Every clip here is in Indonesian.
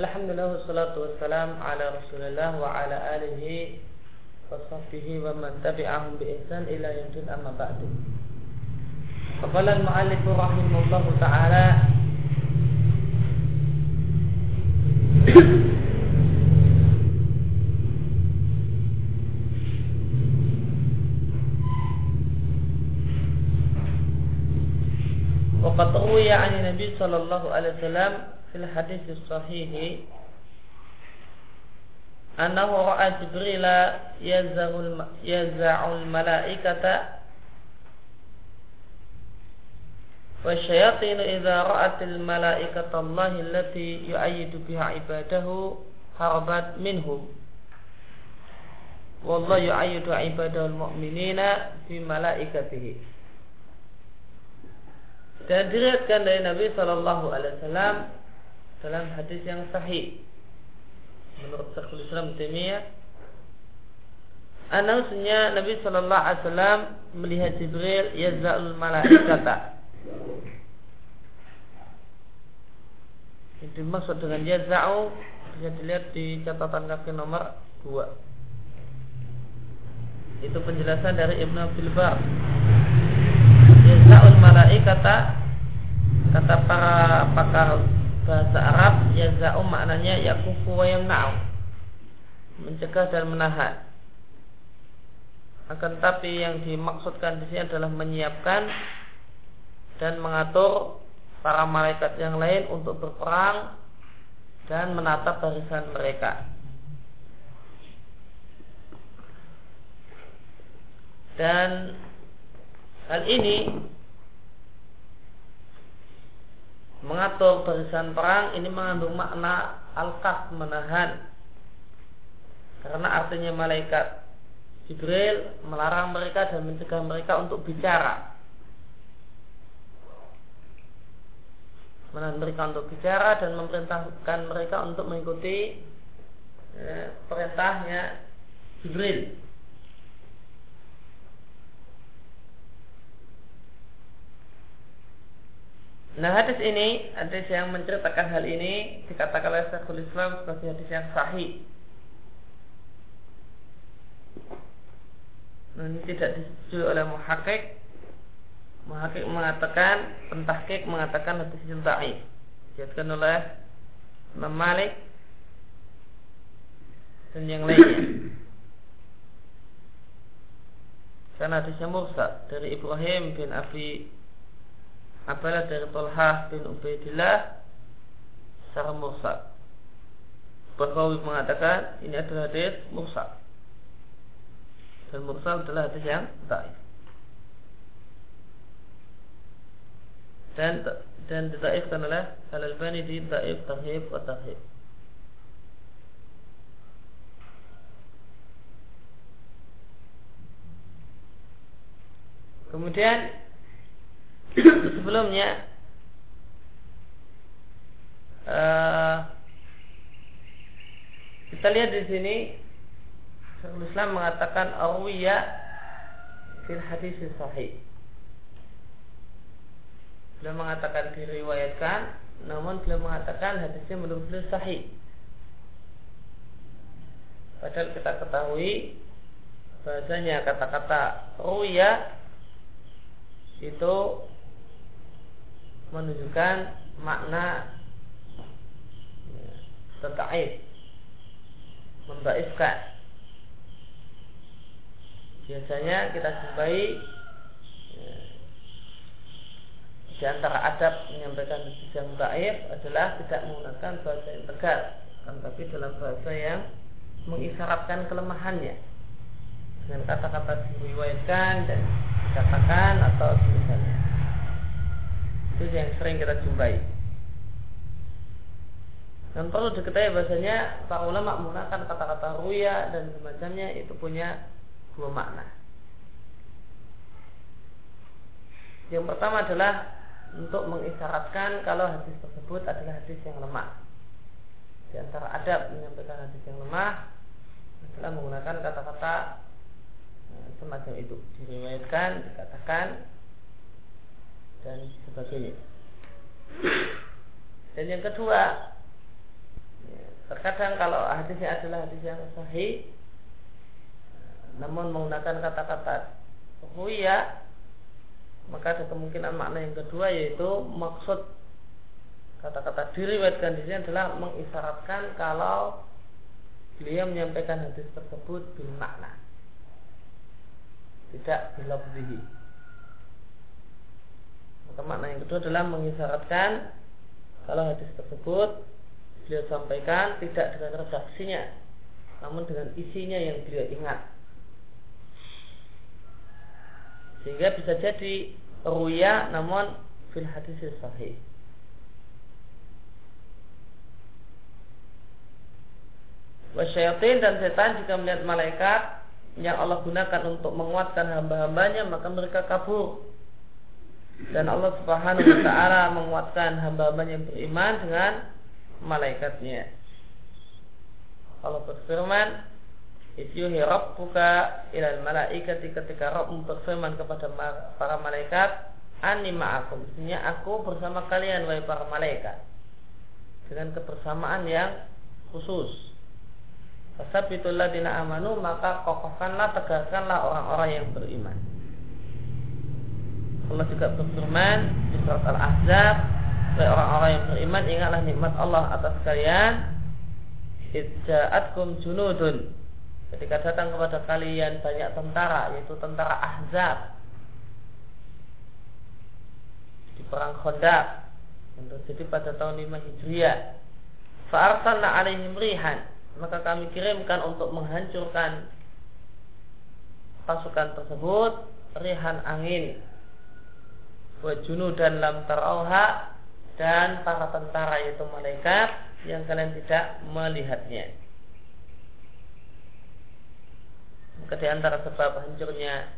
الحمد لله والصلاة والسلام على رسول الله وعلى آله وصحبه ومن تبعهم بإحسان إلى يوم الدين أما بعد فقال المؤلف رحمه الله تعالى وقد روي عن النبي صلى الله عليه وسلم في الحديث الصحيح أنه رأى جبريل يزع الملائكة والشياطين إذا رأت الملائكة الله التي يؤيد بها عباده هربت منهم. والله يؤيد عباده المؤمنين في ملائكته dan diriatkan dari Nabi Shallallahu Alaihi Wasallam dalam hadis yang sahih menurut Syekhul Islam Taimiyah Anasnya Nabi Shallallahu Alaihi Wasallam melihat Jibril yazal malaikata. Yang dimaksud dengan yazau bisa dilihat di catatan kaki nomor 2 Itu penjelasan dari Ibnu Abdul Bar. Yazaul malaikata kata para pakar bahasa Arab yazau maknanya yakufu wa yamna'u mencegah dan menahan akan tapi yang dimaksudkan di sini adalah menyiapkan dan mengatur para malaikat yang lain untuk berperang dan menatap barisan mereka. Dan hal ini mengatur barisan perang ini mengandung makna al-qas menahan. Karena artinya malaikat Jibril melarang mereka dan mencegah mereka untuk bicara. Menahan mereka untuk bicara dan memerintahkan mereka untuk mengikuti ya, perintahnya Jibril Nah hadis ini, hadis yang menceritakan hal ini dikatakan oleh Syekhul Islam sebagai hadis yang sahih. Nah, ini tidak disetujui oleh muhakik. Muhakik mengatakan, pentahkik mengatakan hadis yang sahih. Dijadikan oleh Imam Malik dan yang lainnya. Karena hadisnya mursal dari Ibrahim bin Abi Apalah dari Talhah bin Ubaidillah secara mursal. Bahrawi mengatakan ini adalah hadis mursal. Dan mursal adalah hadis yang taif. Dan dan ditaifkan oleh Al Albani di taif tarhib wa tarhib. Kemudian sebelumnya uh, kita lihat di sini Syekhul Islam mengatakan awiya fil hadis sahih. Beliau mengatakan diriwayatkan, namun beliau mengatakan hadisnya belum belum sahih. Padahal kita ketahui bahasanya kata-kata ruya itu menunjukkan makna ya, tetaif membaifkan biasanya kita jumpai ya, di antara adab menyampaikan yang baif adalah tidak menggunakan bahasa yang tegas tapi dalam bahasa yang mengisyaratkan kelemahannya. Dengan kata-kata diriwayatkan dan dikatakan atau semisalnya itu yang sering kita jumpai. Dan perlu diketahui bahasanya para ulama menggunakan kata-kata ruya dan semacamnya itu punya dua makna. Yang pertama adalah untuk mengisyaratkan kalau hadis tersebut adalah hadis yang lemah. Di antara adab menyampaikan hadis yang lemah adalah menggunakan kata-kata eh, semacam itu diriwayatkan, dikatakan dan sebagainya. Dan yang kedua, ya, terkadang kalau hadisnya adalah hadis yang sahih namun menggunakan kata-kata ruya maka ada kemungkinan makna yang kedua yaitu maksud kata-kata diriwayatkan di sini adalah mengisyaratkan kalau beliau menyampaikan hadis tersebut bil makna tidak bilafzihi maka makna yang kedua adalah mengisyaratkan kalau hadis tersebut beliau sampaikan tidak dengan redaksinya namun dengan isinya yang beliau ingat sehingga bisa jadi ruya namun fil hadis sahih Wasyayatin dan setan jika melihat malaikat yang Allah gunakan untuk menguatkan hamba-hambanya maka mereka kabur. Dan Allah Subhanahu wa taala menguatkan hamba-hambanya yang beriman dengan malaikatnya. Allah berfirman, "Isyuhi rabbuka ilal malaikati ketika Rabb berfirman kepada para malaikat, "Ani ma'akum." Maksudnya aku bersama kalian wahai para malaikat. Dengan kebersamaan yang khusus. Fasabitul ladina amanu maka kokohkanlah tegakkanlah orang-orang yang beriman. Allah juga berfirman di surat Al-Ahzab orang-orang yang beriman ingatlah nikmat Allah atas kalian. Idja'atkum junudun. Ketika datang kepada kalian banyak tentara Yaitu tentara Ahzab Di perang Khandaq Yang terjadi pada tahun 5 Hijriah. Fa'arsalna alaihim rihan maka kami kirimkan untuk menghancurkan pasukan tersebut rihan angin wajunu dan lam tarauha dan para tentara yaitu malaikat yang kalian tidak melihatnya. Maka di antara sebab hancurnya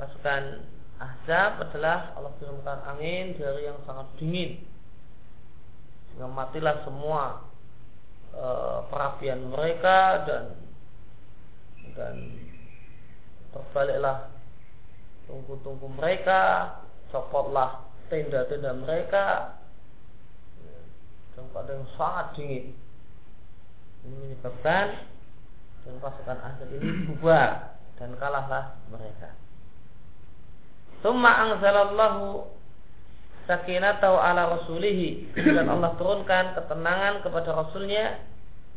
pasukan Ahzab adalah Allah kirimkan angin dari yang sangat dingin sehingga matilah semua e, perapian mereka dan dan terbaliklah tunggu-tunggu mereka copotlah tenda-tenda mereka. Dan pada yang sangat dingin. Ini menyebabkan dan pasukan Azab ini bubar dan kalahlah mereka. Tumma angzalallahu sakinatahu ala rasulihi. Dan Allah turunkan ketenangan kepada rasulnya.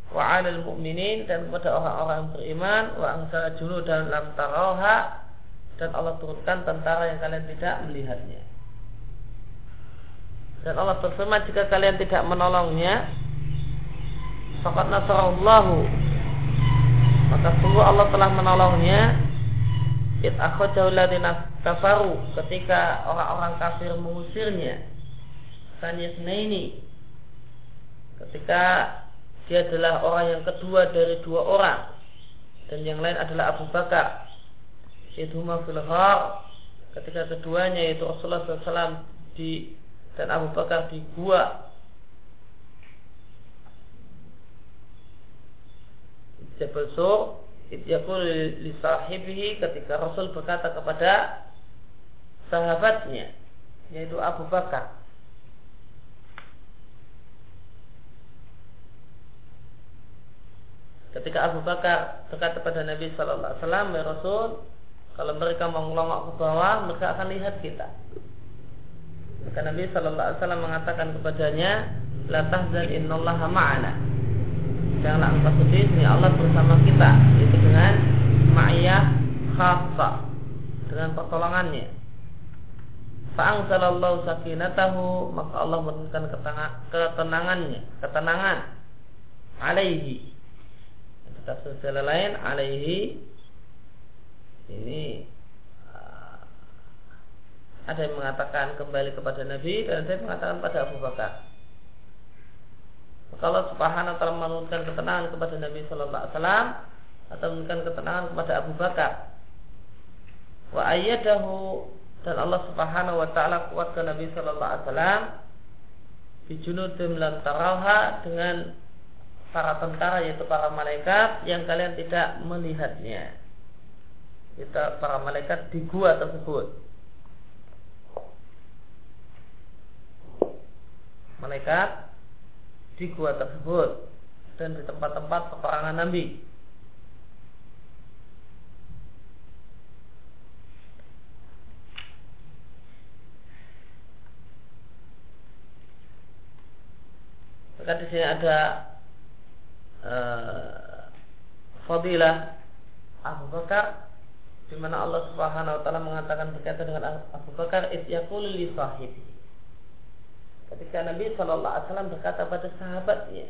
Wa alal mu'minin dan kepada orang-orang beriman. Wa angsara dan lam tarauha dan Allah turunkan tentara yang kalian tidak melihatnya. Dan Allah berfirman jika kalian tidak menolongnya nasarallahu. Maka sungguh Allah telah menolongnya. It kafaru ketika orang-orang kafir mengusirnya. Sanyasna ini ketika dia adalah orang yang kedua dari dua orang. Dan yang lain adalah Abu Bakar Yaitu fil ketika keduanya yaitu Rasulullah SAW di dan Abu Bakar di gua Jabal Sur Idyakul li sahibihi ketika Rasul berkata kepada sahabatnya yaitu Abu Bakar. Ketika Abu Bakar berkata kepada Nabi Sallallahu Alaihi Wasallam ya Rasul kalau mereka mau ngelongok ke bawah mereka akan lihat kita. Maka Nabi Sallallahu Alaihi Wasallam mengatakan kepadanya la tahzan innallaha ma'ana. Janganlah engkau sedih ini Allah bersama kita. Itu dengan ma'iyah khassa dengan pertolongannya. Fa'angsalallahu sakinatahu Maka Allah menurunkan ketenangannya Ketenangan. Alaihi. Tafsir lain Alaihi Ini uh, Ada yang mengatakan kembali kepada Nabi Dan ada yang mengatakan pada Abu Bakar Allah subhanahu wa ta'ala menurunkan ketenangan kepada Nabi Sallallahu Alaihi Wasallam Atau menurunkan ketenangan kepada Abu Bakar Wa ayyadahu dan Allah Subhanahu wa taala kuatkan Nabi sallallahu alaihi wasallam bijunudim lam tarauha dengan para tentara yaitu para malaikat yang kalian tidak melihatnya. Kita para malaikat di gua tersebut. Malaikat di gua tersebut dan di tempat-tempat peperangan Nabi. Maka di sini ada uh, fadilah Abu Bakar di mana Allah Subhanahu wa taala mengatakan berkaitan dengan Abu Bakar isyaqul li sahibi. Ketika Nabi Shallallahu alaihi wasallam berkata pada sahabatnya,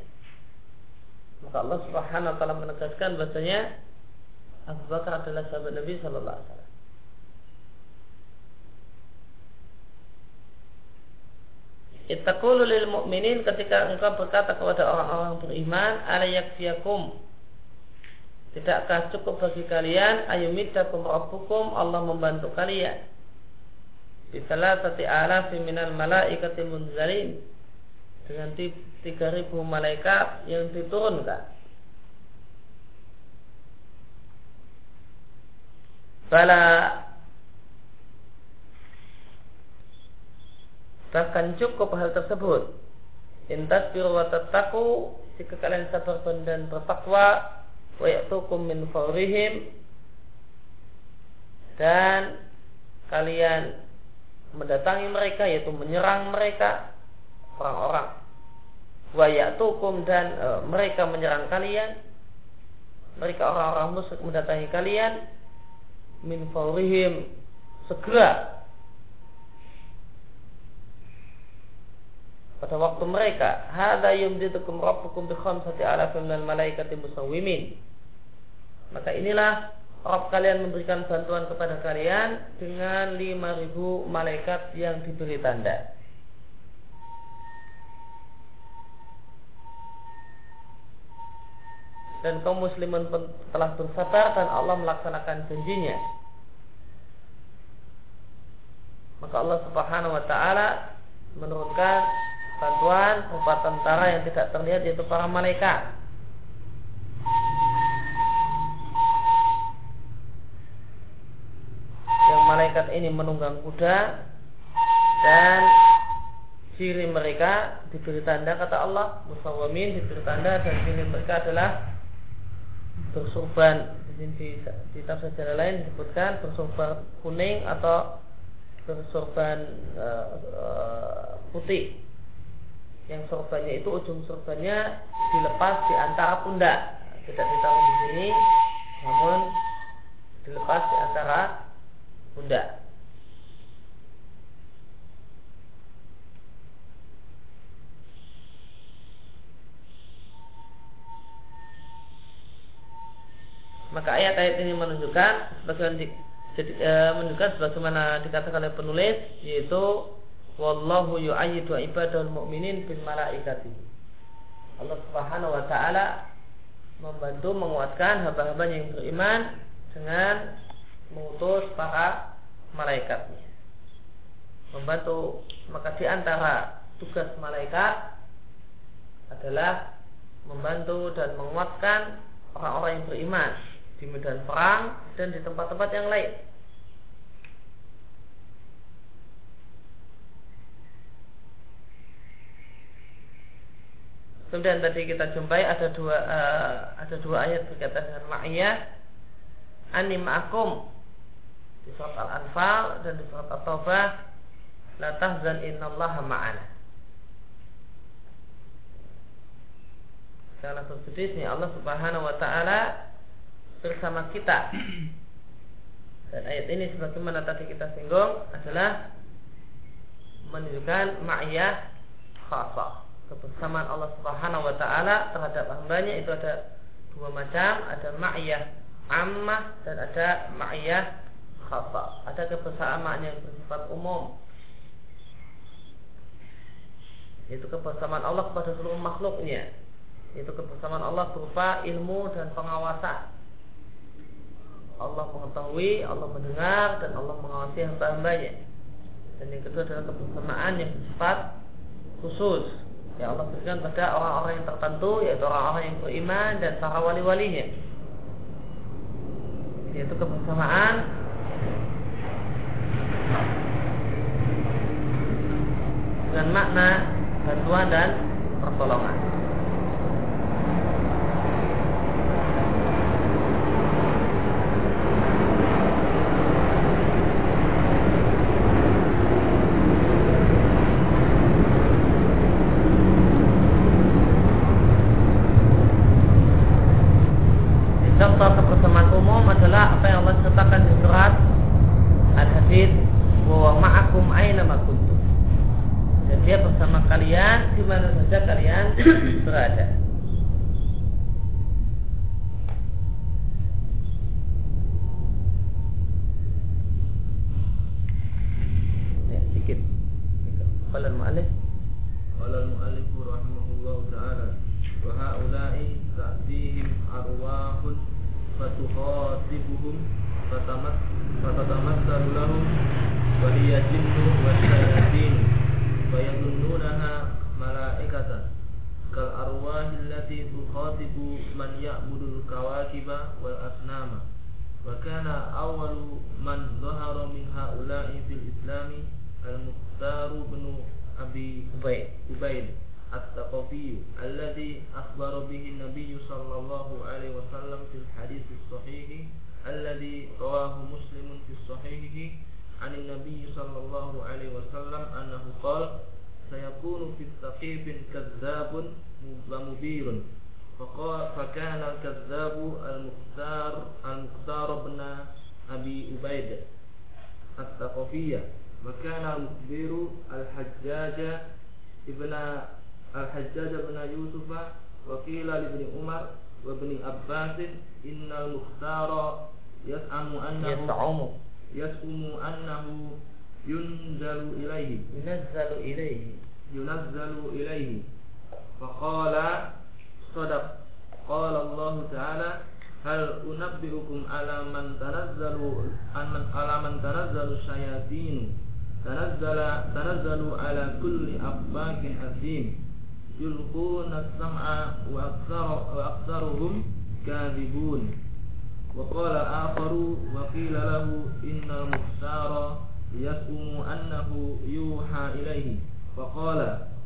maka Allah Subhanahu wa taala menegaskan bahasanya Abu Bakar adalah sahabat Nabi Shallallahu alaihi wasallam. Ittaqulu lil mu'minin ketika engkau berkata kepada orang-orang beriman ala yakfiyakum Tidakkah cukup bagi kalian? Ayumiddakum rabbukum Allah membantu kalian. Bisalah sati ala minal malaikati munzalin. Dengan tiga ribu malaikat yang diturunkan. Bala Bahkan cukup hal tersebut. Intas biru wa Jika kalian sabar dan bertakwa Wa ya'tukum min fawrihim. Dan Kalian Mendatangi mereka Yaitu menyerang mereka Orang-orang. Wa ya'tukum dan e, Mereka menyerang kalian. Mereka orang-orang musyrik mendatangi kalian. Min fawrihim Segera pada waktu mereka hada yumditukum rabbukum bi khamsati alafin minal malaikati musawwimin. Maka inilah Rabb kalian memberikan bantuan kepada kalian dengan 5000 malaikat yang diberi tanda. Dan kaum muslimin telah bersabar dan Allah melaksanakan janjinya. Maka Allah Subhanahu wa taala menurunkan bantuan berupa tentara yang tidak terlihat yaitu para malaikat. Yang malaikat ini menunggang kuda dan ciri mereka diberi tanda kata Allah musawamin diberi tanda dan ciri mereka adalah bersurban di, di, di tafsir lain disebutkan bersurban kuning atau bersurban uh, uh, putih yang sorbannya itu ujung sorbannya dilepas di antara pundak. Tidak ditaruh di sini namun dilepas di antara pundak. Maka ayat-ayat ini menunjukkan sebagaimana di, jadi, e, menunjukkan sebagaimana dikatakan oleh penulis yaitu wallahu yu'ayyidu ibadahul mu'minin bil malaikati. Allah Subhanahu wa taala membantu menguatkan hamba-hamba yang beriman dengan mengutus para malaikatnya. Membantu maka di antara tugas malaikat adalah membantu dan menguatkan orang-orang yang beriman di medan perang dan di tempat-tempat yang lain. Kemudian tadi kita jumpai ada dua uh, ada dua ayat berkaitan dengan ma'iyah anim akum di surat Al-Anfal dan di surat At-Taubah la tahzan innallaha ma'ana. Janganlah bersedih Allah Subhanahu wa taala bersama kita. Dan ayat ini sebagaimana tadi kita singgung adalah menunjukkan ma'iyah khasah kebersamaan Allah Subhanahu wa taala terhadap hambanya itu ada dua macam, ada ma'iyah ammah dan ada ma'iyah khassa. Ada kebersamaan yang bersifat umum. Itu kebersamaan Allah kepada seluruh makhluknya. Itu kebersamaan Allah berupa ilmu dan pengawasan. Allah mengetahui, Allah mendengar dan Allah mengawasi hamba-hambanya. Dan yang kedua adalah kebersamaan yang bersifat khusus yang Allah berikan pada orang-orang yang tertentu yaitu orang-orang yang beriman dan para wali-walinya. Yaitu kebersamaan. Dengan makna bantuan dan pertolongan فكان الكذاب المختار المختار بن أبي أبيد الثقفية وكان المخبر الحجاج ابن الحجاج بن يوسف وقيل لابن عمر وابن عباس إن المختار يزعم أنه يزعم يزعم أنه ينزل إليه ينزل إليه ينزل إليه فقال صدق قال الله تعالى هل أنبئكم على من تنزل على من تنزل الشياطين؟ تنزل تنزل على كل أفاك أثيم يلقون السمع وأكثر وأكثرهم كاذبون. وقال آخر وقيل له إن المختار يزعم أنه يوحى إليه. فقال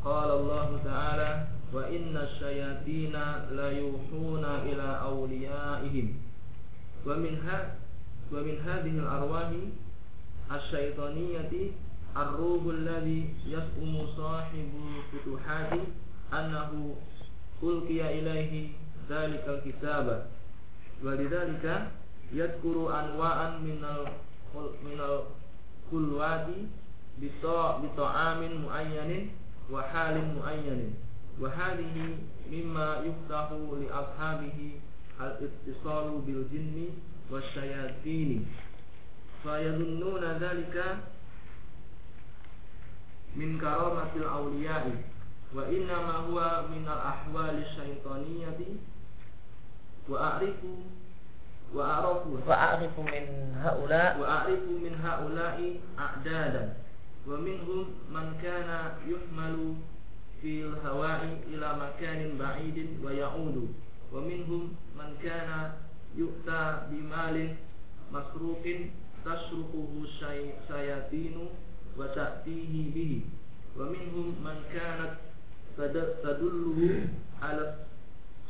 قال الله تعالى وإن الشياطين ليوحون إلى أوليائهم ومن ها ومن هذه الأرواح الشيطانية الروح الذي يزعم صاحب الفتوحات أنه ألقي إليه ذلك الكتاب ولذلك يذكر أنواعا من ال- من الخلوات بطا- بطعام معين وحال معين وهذه مما يفتح لأصحابه الاتصال بالجن والشياطين. فيظنون ذلك من كرامة الأولياء وإنما هو من الأحوال الشيطانية وأعرف وأعرف وأعرف من هؤلاء وأعرف من هؤلاء أعدادا ومنهم من كان يحمل fil hawa'i ila makanin ba'idin wa ya'udu. Wa minhum man kana yu'ta bimalin masruqin tasruquhu sayatinu wa ta'tihi bihi. Wa minhum man kanat tadulluhu ala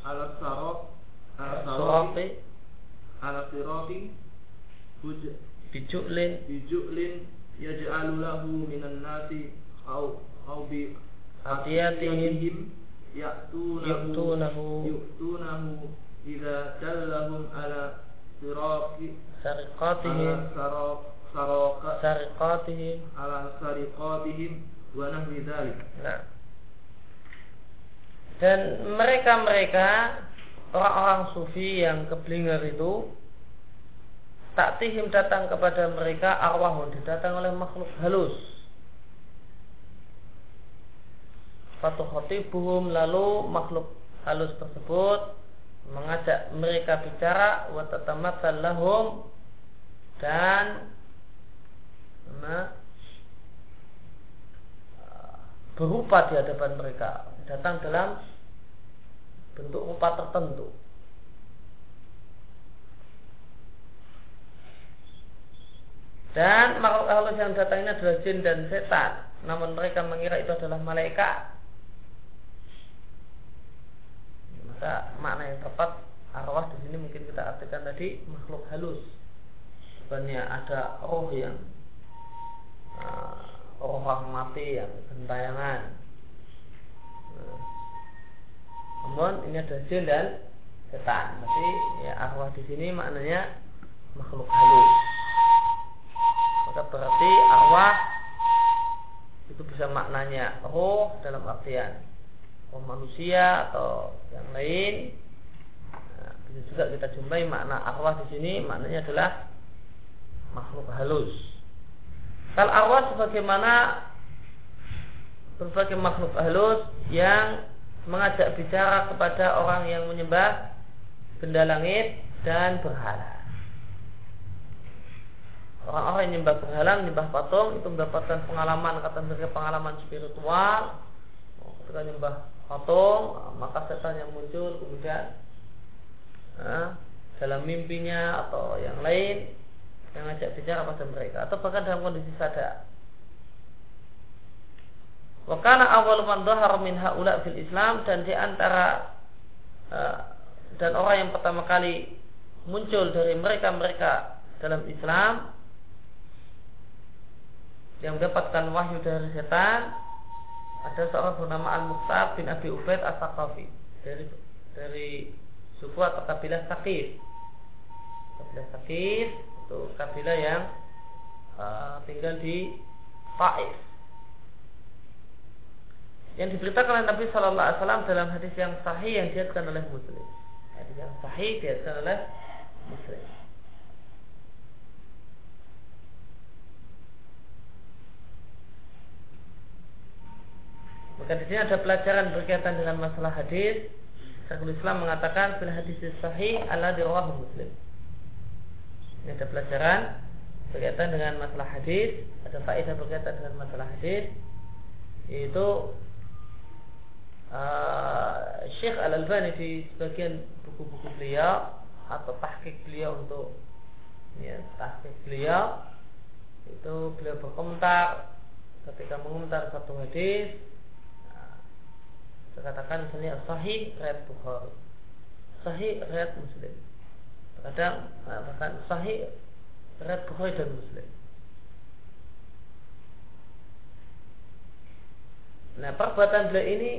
ala sarab ala sarati ala minan nasi au au bi atiyatihim ya'tunahu ya'tunahu idza dallahum ala siraqi sariqatihim saraqa sariqatihim ala sariqatihim wa nahwi dzalik nah. dan mereka-mereka orang-orang sufi yang keblinger itu tak taktihim datang kepada mereka arwahun didatang oleh makhluk halus. Fatu khatibuhum lalu makhluk halus tersebut mengajak mereka bicara wa tatamatsal lahum dan berupa di hadapan mereka datang dalam bentuk rupa tertentu. Dan makhluk halus yang datang ini adalah jin dan setan. Namun mereka mengira itu adalah malaikat maka makna yang tepat arwah di sini mungkin kita artikan tadi makhluk halus. Sebenarnya ada roh yang uh, orang mati yang gentayangan. Nah, namun ini ada jin dan setan. Berarti ya arwah di sini maknanya makhluk halus. Maka berarti arwah itu bisa maknanya roh dalam artian roh manusia atau yang lain. Nah, juga kita jumpai makna arwah di sini maknanya adalah makhluk halus. Kalau arwah sebagaimana berbagai makhluk halus yang mengajak bicara kepada orang yang menyembah benda langit dan berhala. Orang-orang yang menyembah berhala, menyembah patung itu mendapatkan pengalaman kata mereka pengalaman spiritual. Ketika menyembah patung, maka setan yang muncul kemudian nah, dalam mimpinya atau yang lain yang ngajak bicara pada mereka atau bahkan dalam kondisi sadar. Wakana awal man dhahar min haula fil Islam dan di antara uh, dan orang yang pertama kali muncul dari mereka-mereka dalam Islam yang mendapatkan wahyu dari setan ada seorang bernama Al-Muqtab bin Abi Ubaid As-Saqafi dari dari suku atau kabilah Sakif. Kabilah Sakif itu kabilah yang uh, tinggal di Taif yang diberitakan oleh Nabi Shallallahu Alaihi Wasallam dalam hadis yang sahih yang diatkan oleh Muslim. Hadis yang sahih diatkan oleh Muslim. Maka di sini ada pelajaran berkaitan dengan masalah hadis. Syekhul Islam mengatakan fil hadis sahih ala dirawahu Muslim. Ini ada pelajaran berkaitan dengan masalah hadis, ada faedah berkaitan dengan masalah hadis yaitu uh, Syekh Al-Albani di sebagian buku-buku beliau atau tahqiq beliau untuk ya, tahqiq beliau itu beliau berkomentar ketika mengomentar satu hadis saya katakan misalnya sahih riwayat Bukhari sahih riwayat Muslim kadang nah, bahkan sahih riwayat Bukhari dan Muslim Nah perbuatan beliau ini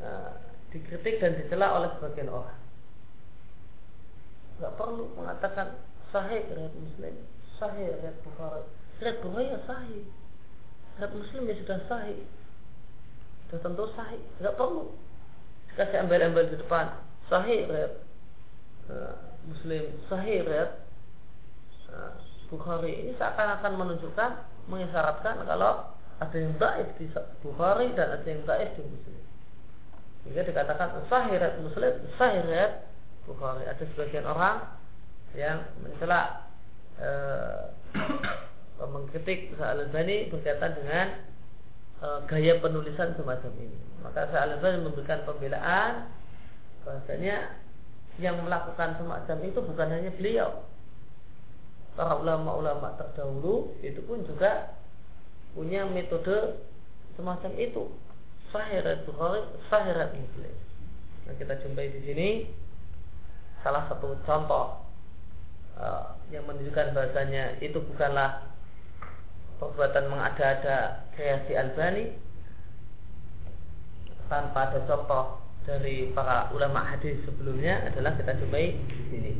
Nah, dikritik dan dicela oleh sebagian orang. Gak perlu mengatakan sahih riwayat Muslim, sahih riwayat Bukhari. Riwayat Bukhari ya sahih. Riwayat Muslim ya sudah sahih. Sudah tentu sahih. Gak perlu dikasih embel-embel di depan. Sahih uh, Muslim, sahih uh, Bukhari. Ini seakan-akan menunjukkan mengisyaratkan kalau ada yang baik di Bukhari dan ada yang baik di Muslim. Jika dikatakan sahirat muslim, sahirat Bukhari. Ada sebagian orang yang mencela e, mengkritik Al-Albani berkaitan dengan e, gaya penulisan semacam ini. Maka Al-Albani memberikan pembelaan bahasanya yang melakukan semacam itu bukan hanya beliau. Para ulama-ulama terdahulu itu pun juga punya metode semacam itu sahirat Bukhari, sahirat Muslim. Nah, kita jumpai di sini salah satu contoh uh, yang menunjukkan bahasanya itu bukanlah perbuatan mengada-ada kreasi Albani tanpa ada contoh dari para ulama hadis sebelumnya adalah kita jumpai di sini.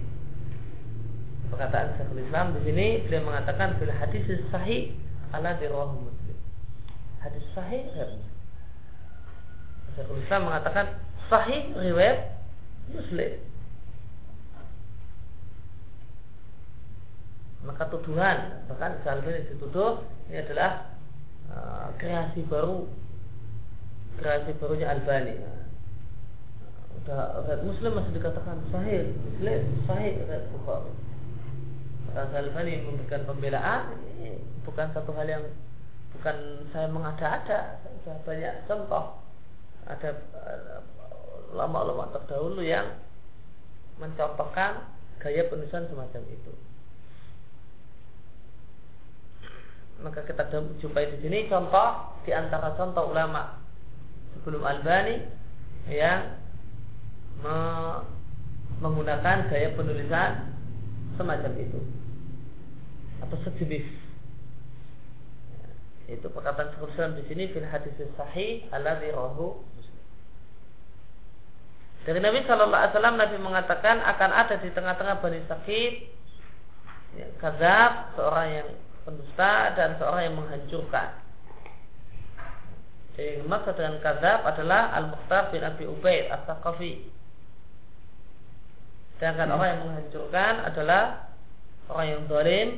Perkataan Syekhul Islam di sini beliau mengatakan bila hadis sahih ala dirwah muslim. Hadis sahih Muslim. Syekhul Islam mengatakan sahih riwayat Muslim. Maka tuduhan bahkan Salman dituduh ini adalah uh, kreasi baru kreasi barunya Albani. Nah, udah Muslim masih dikatakan sahih Muslim sahih riwayat Bukhari. Maka Albani memberikan pembelaan bukan satu hal yang bukan saya mengada-ada, saya banyak contoh ada lama-lama terdahulu yang mencontohkan gaya penulisan semacam itu. Maka kita jumpai di sini contoh di antara contoh ulama sebelum Albani yang me menggunakan gaya penulisan semacam itu. Atau sejenis. Itu perkataan Rasulullah di sini fil hadis sahih alladzi rawahu Dari Nabi Shallallahu Alaihi Wasallam Nabi mengatakan akan ada di tengah-tengah bani sakit ya, seorang yang pendusta dan seorang yang menghancurkan. Jadi maksud dengan kazab adalah Al-Mukhtar bin Abi Ubaid As-Saqafi. Sedangkan hmm. orang yang menghancurkan adalah orang yang dolim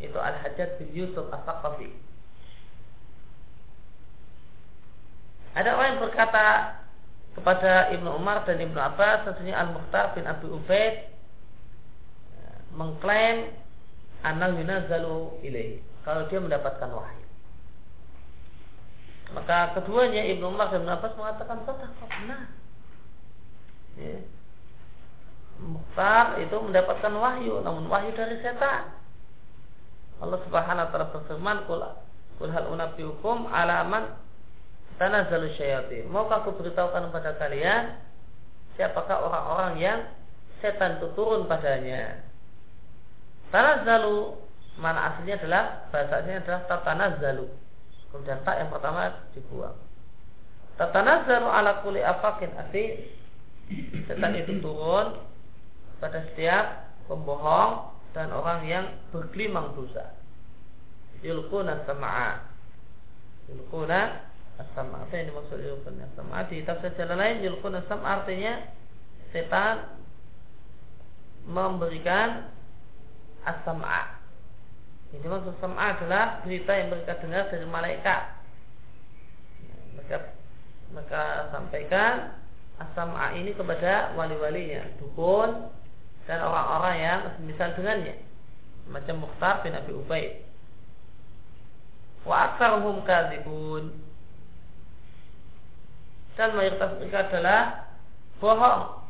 itu Al-Hajjaj bin Yusuf As-Saqafi. Ada orang yang berkata kepada Ibnu Umar dan Ibnu Abbas sesungguhnya Al-Mukhtar bin Abi Ubaid ya, mengklaim anal yunazzalu ilaih kalau dia mendapatkan wahyu. Maka keduanya Ibnu Umar dan Abbas mengatakan betul benar. Ya. Mukhtar itu mendapatkan wahyu, namun wahyu dari setan. Allah Subhanahu wa taala berfirman, "Qul qul hal unabbiukum alaman tanazzalu syayatin." Maukah aku beritahukan kepada kalian siapakah orang-orang yang setan itu turun padanya? Tanazzalu mana aslinya adalah bahasanya adalah tatanazzalu. Kemudian tak yang pertama dibuang. Tatanazzalu ala kulli afakin ati setan itu turun pada setiap pembohong dan orang yang berkelimang dosa. Yulquna sama'a. Yulquna as-sam'a. Apa yang dimaksud yulquna as-sam'a? Di tafsir jalan lain yulquna as-sam'a artinya setan memberikan as-sam'a. Yang dimaksud sam'a adalah berita yang mereka dengar dari malaikat. Mereka mereka sampaikan as-sam'a ini kepada wali-walinya, dukun dan orang-orang yang semisal dengannya. Macam Mukhtar bin Abi Ubaid. Wa aktsaruhum kadzibun. Dan mayoritas mereka adalah bohong.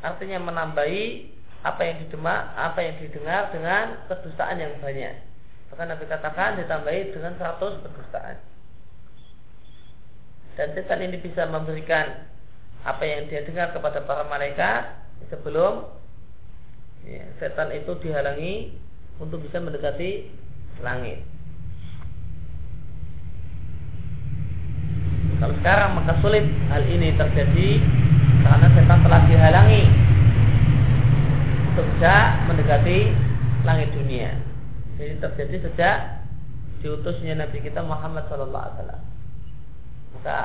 Artinya menambahi apa yang didengar, apa yang didengar dengan kedustaan yang banyak. Bahkan Nabi katakan ditambahi dengan 100 kedustaan. Dan setan ini bisa memberikan apa yang dia dengar kepada para malaikat sebelum ya, setan itu dihalangi untuk bisa mendekati langit. Kalau sekarang maka sulit hal ini terjadi karena setan telah dihalangi sejak mendekati langit dunia. Jadi terjadi sejak diutusnya Nabi kita Muhammad Sallallahu Alaihi Wasallam. Maka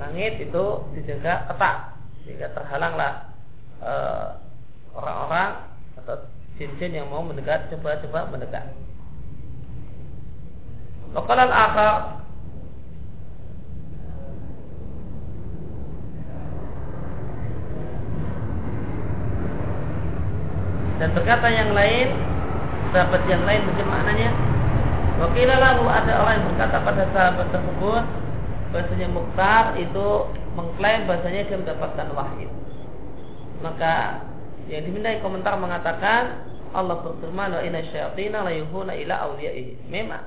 langit itu dijaga ketat sehingga terhalanglah eh, orang-orang uh, atau jin-jin yang mau mendekat coba-coba mendekat. Lokalan akhir Dan berkata yang lain, sahabat yang lain bagaimana Wakilah lalu ada orang yang berkata pada sahabat tersebut bahasanya Mukhtar itu mengklaim bahasanya dia mendapatkan wahyu. Maka yang dimintai komentar mengatakan Allah berfirman wa inna syayatina la yuhuna ila awliyaihi. Memang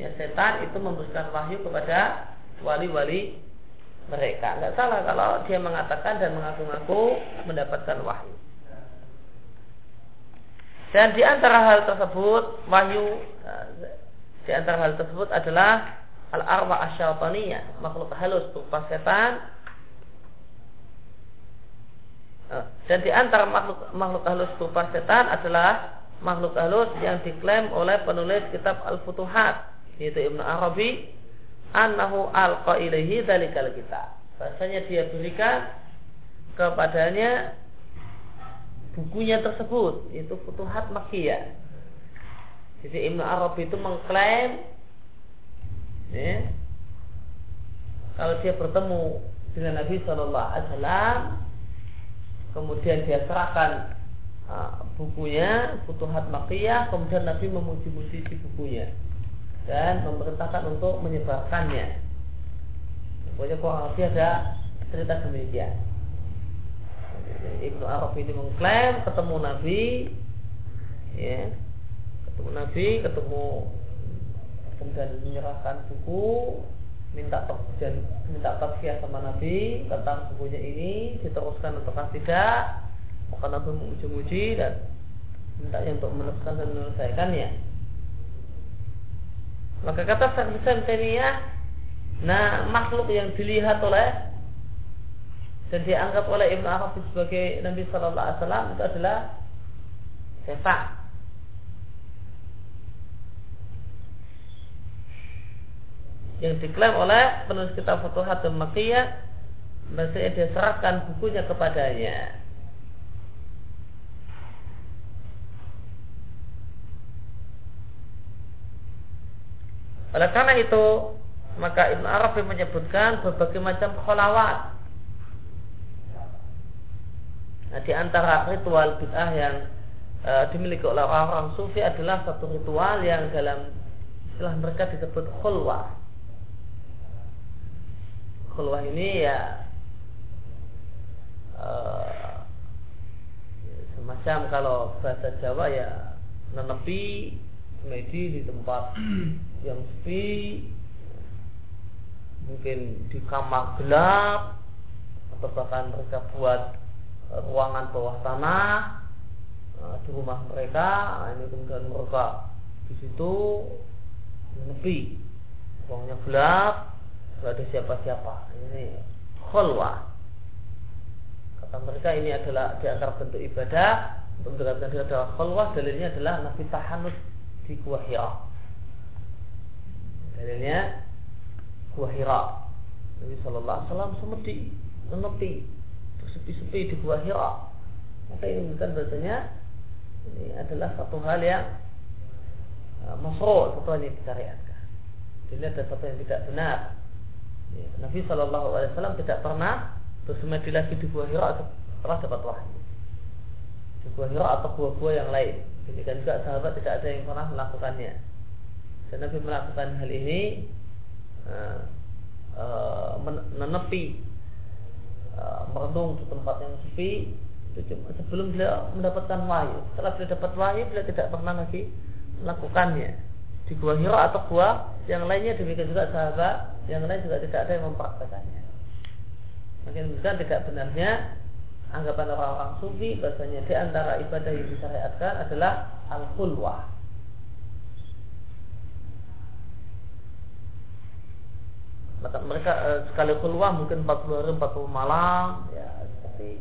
ya setan itu memberikan wahyu kepada wali-wali mereka. Enggak salah kalau dia mengatakan dan mengaku-ngaku mendapatkan wahyu. Dan di antara hal tersebut wahyu di antara hal tersebut adalah al arwah asyaitaniyah, makhluk halus berupa setan. Dan di antara makhluk makhluk halus berupa setan adalah makhluk halus yang diklaim oleh penulis kitab Al-Futuhat yaitu Ibnu Arabi annahu alqa ilaihi dzalikal kitab. Bahasanya dia berikan kepadanya bukunya tersebut itu Futuhat Makkiyah. Jadi Ibnu Arabi itu mengklaim ya, kalau dia bertemu dengan Nabi Shallallahu Alaihi Wasallam, kemudian dia serahkan uh, bukunya Futuhat Makkiyah, kemudian Nabi memuji-muji si bukunya dan memerintahkan untuk menyebarkannya. Pokoknya lebih ada cerita demikian. Ibnu Arab ini mengklaim ketemu Nabi ya ketemu Nabi ketemu kemudian menyerahkan buku minta dan minta tafsir sama Nabi tentang bukunya ini diteruskan atau tidak maka Nabi memuji-muji dan minta untuk meneruskan dan menyelesaikannya maka kata Syekh Islam nah makhluk yang dilihat oleh dan dianggap oleh Ibnu Arabi sebagai Nabi Shallallahu Alaihi Wasallam itu adalah setan. Yang diklaim oleh penulis kitab Futuhatul Makkiyah Maksudnya dia serahkan bukunya kepadanya Oleh karena itu maka Ibn Arabi menyebutkan berbagai macam kholawat Nah, di antara ritual bid'ah yang e, dimiliki oleh orang-orang sufi adalah satu ritual yang dalam istilah mereka disebut khulwah. Khulwah ini ya e, semacam kalau bahasa Jawa ya nenepi semedi di tempat yang sepi mungkin di kamar gelap atau bahkan mereka buat ruangan bawah tanah uh, di rumah mereka nah, ini kemudian mereka di situ menepi. Ruangnya gelap tidak ada siapa-siapa. Ini khulwah kata mereka ini adalah di antara bentuk ibadah. Untuk mendekatkan diri adalah khulwah dalilnya adalah Nabi tahanus di Gua Hira. Dalilnya Gua Hira. Nabi Shallallahu Alaihi Wasallam semedi menepi sepi-sepi di gua Hira. Maka ini bukan bahasanya ini adalah satu hal yang uh, masro, satu hal yang disyariatkan. Ini ada satu yang tidak benar. Ya, Nabi Wasallam tidak pernah bersemedi lagi di gua Hira setelah dapat wahyu. Di gua Hira atau gua-gua yang lain. Demikian juga sahabat tidak ada yang pernah melakukannya. Dan Nabi melakukan hal ini uh, uh, menepi Eh, merenung di tempat yang sepi sebelum beliau mendapatkan wahyu. Setelah beliau dapat wahyu, beliau tidak pernah lagi melakukannya di gua Hira atau gua yang lainnya demikian juga sahabat yang lain juga tidak ada yang mempraktekannya. Makin bukan tidak benarnya anggapan orang-orang sufi bahasanya di antara ibadah yang disyariatkan adalah al-khulwah maka mereka eh, sekali keluar mungkin 40 hari 40 malam ya seperti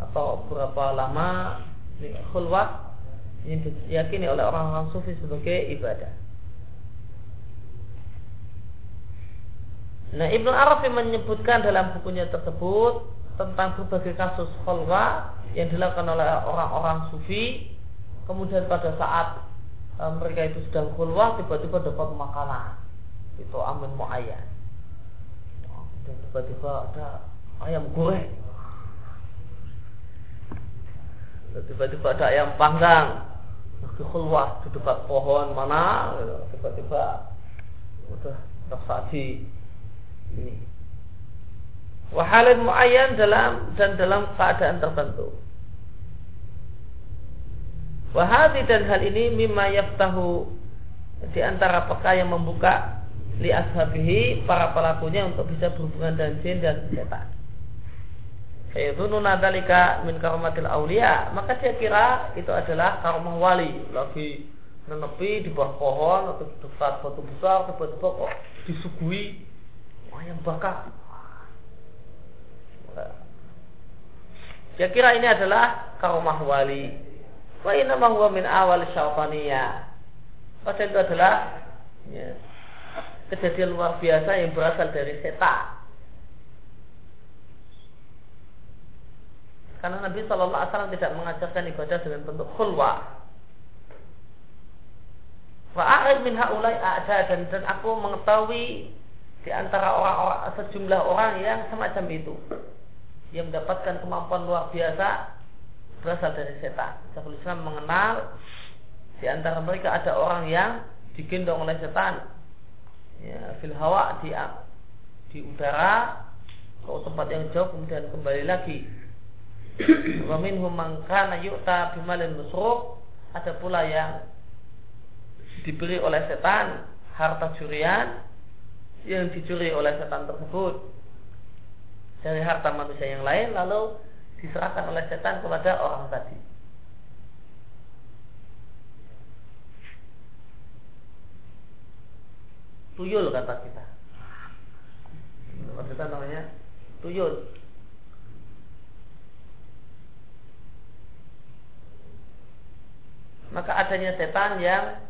atau berapa lama ini keluar ini diyakini oleh orang-orang sufi sebagai ibadah. Nah Ibnu Arabi menyebutkan dalam bukunya tersebut tentang berbagai kasus khulwa yang dilakukan oleh orang-orang sufi kemudian pada saat e, mereka itu sedang khulwa tiba-tiba dapat makanan itu amin muayyan dan tiba-tiba ada ayam goreng. Tiba-tiba ada ayam panggang. Lagi keluar di dekat pohon mana tiba-tiba udah tersaji ini. Wahalin muayyan dalam dan dalam keadaan tertentu. Wahadi dan hal ini mimma yaftahu di antara perkara yang membuka li ashabihi para pelakunya untuk bisa berhubungan dengan jin dan setan. Fayadhununa dzalika min karomatil aulia, maka dia kira itu adalah karomah wali, lagi menepi di bawah pohon atau di dekat batu besar tiba-tiba kok disuguhi ayam bakar. Dia kira ini adalah karomah wali. Wa inna huwa min awal syaitaniyah. Padahal itu adalah ya, kejadian luar biasa yang berasal dari setan. Karena Nabi Shallallahu Alaihi Wasallam tidak mengajarkan ibadah dengan bentuk khulwa. Fa'arid min haulai ada dan dan aku mengetahui di antara orang-orang sejumlah orang yang semacam itu yang mendapatkan kemampuan luar biasa berasal dari setan. Syekhul Islam mengenal di antara mereka ada orang yang digendong oleh setan ya, fil hawa di di udara ke tempat yang jauh kemudian kembali lagi. Wa minhum man kana yu'ta bimalin musruk ada pula yang diberi oleh setan harta curian yang dicuri oleh setan tersebut dari harta manusia yang lain lalu diserahkan oleh setan kepada orang tadi. tuyul kata kita maksudnya namanya tuyul maka adanya setan yang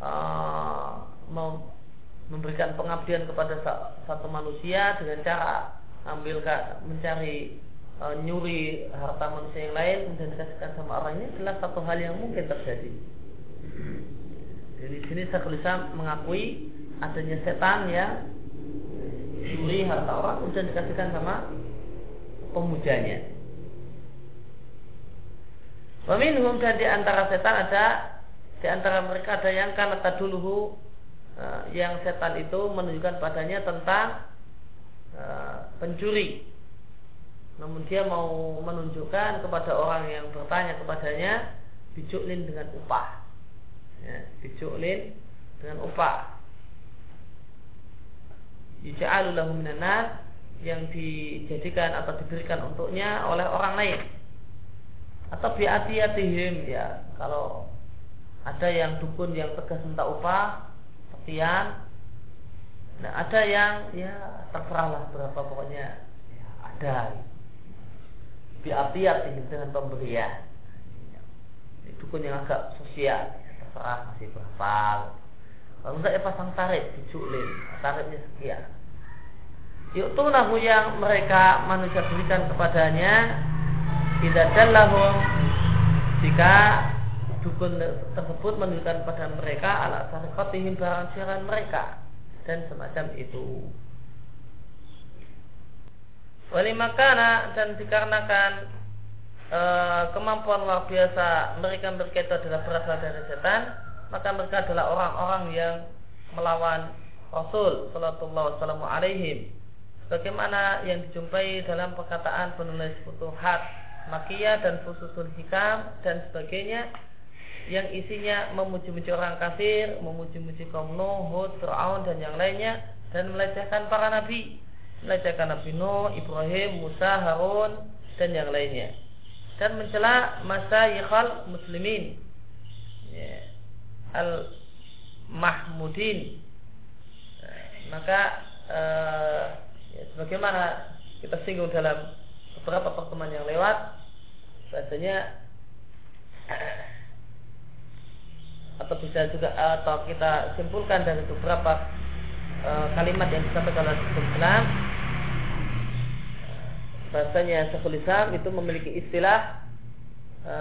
uh, memberikan pengabdian kepada satu manusia dengan cara ambil mencari e, nyuri harta manusia yang lain dan dikasihkan sama orangnya adalah satu hal yang mungkin terjadi. Jadi sini saya mengakui adanya setan yang nyuri harta orang dan dikasihkan sama pemujanya. Waminhum dan di antara setan ada di antara mereka ada yang karena taduluhu uh, yang setan itu menunjukkan padanya tentang uh, pencuri. Namun dia mau menunjukkan kepada orang yang bertanya kepadanya bijuklin dengan upah. Ya, bijuklin dengan upah. Yuja'alu lahu minan yang dijadikan atau diberikan untuknya oleh orang lain. Atau biatiyatihim ya. Kalau ada yang dukun yang tegas minta upah sekian. Nah ada yang ya terserahlah berapa pokoknya. Ya, ada. Biatiyatihim dengan pemberian. Dukun yang agak sosial ya, terserah masih berapa kalau enggak ya pasang tarik diculin tariknya sekian Yuk nahu yang mereka manusia berikan kepadanya tidak dallahum jika dukun tersebut menunjukkan pada mereka ala sarikatihim barang siaran mereka dan semacam itu. Wali makana dan dikarenakan e, kemampuan luar biasa mereka itu adalah berasal dari setan, maka mereka adalah orang-orang yang melawan Rasul Sallallahu Alaihi Bagaimana yang dijumpai dalam perkataan penulis Futuhat Makiyah dan Fususul Hikam dan sebagainya yang isinya memuji-muji orang kafir, memuji-muji kaum Nuh, Hud, Fir'aun dan yang lainnya dan melecehkan para nabi, melecehkan Nabi Nuh, Ibrahim, Musa, Harun dan yang lainnya. Dan mencela masa yikhal muslimin. Ya, al mahmudin nah, maka uh, ya, sebagaimana kita singgung dalam beberapa pertemuan yang lewat bahasanya atau bisa juga atau kita simpulkan dari beberapa e, kalimat yang disampaikan oleh Islam bahasanya Syekhul itu memiliki istilah e,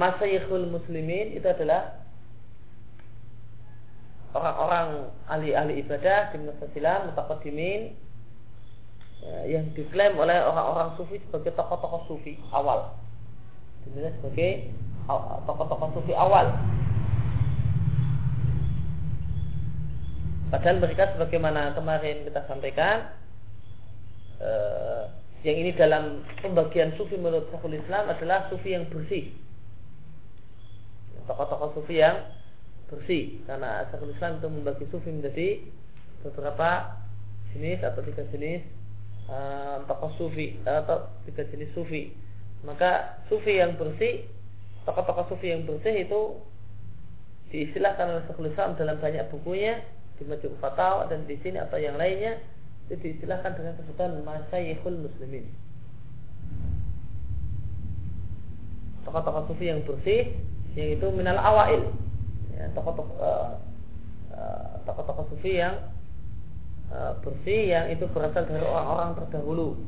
masayikhul muslimin itu adalah orang-orang ahli-ahli ibadah di silam mutakadimin Ya, yang diklaim oleh orang-orang sufi sebagai tokoh-tokoh sufi awal. Dinilai sebagai tokoh-tokoh sufi awal. Padahal mereka sebagaimana kemarin kita sampaikan eh, yang ini dalam pembagian sufi menurut Syekhul Islam adalah sufi yang bersih. Tokoh-tokoh sufi yang bersih karena Syekhul Islam itu membagi sufi menjadi beberapa jenis atau tiga jenis uh, tokoh sufi atau tiga jenis sufi. Maka sufi yang bersih tokoh-tokoh sufi yang bersih itu diistilahkan oleh Syekhul Islam dalam banyak bukunya di Majmu' Fatawa dan di sini atau yang lainnya itu diistilahkan dengan sebutan Masyaykhul Muslimin. Tokoh-tokoh sufi yang bersih yang itu minal awail tokoh-tokoh uh, uh, tokoh-tokoh sufi yang E, bersih yang itu berasal dari orang-orang terdahulu.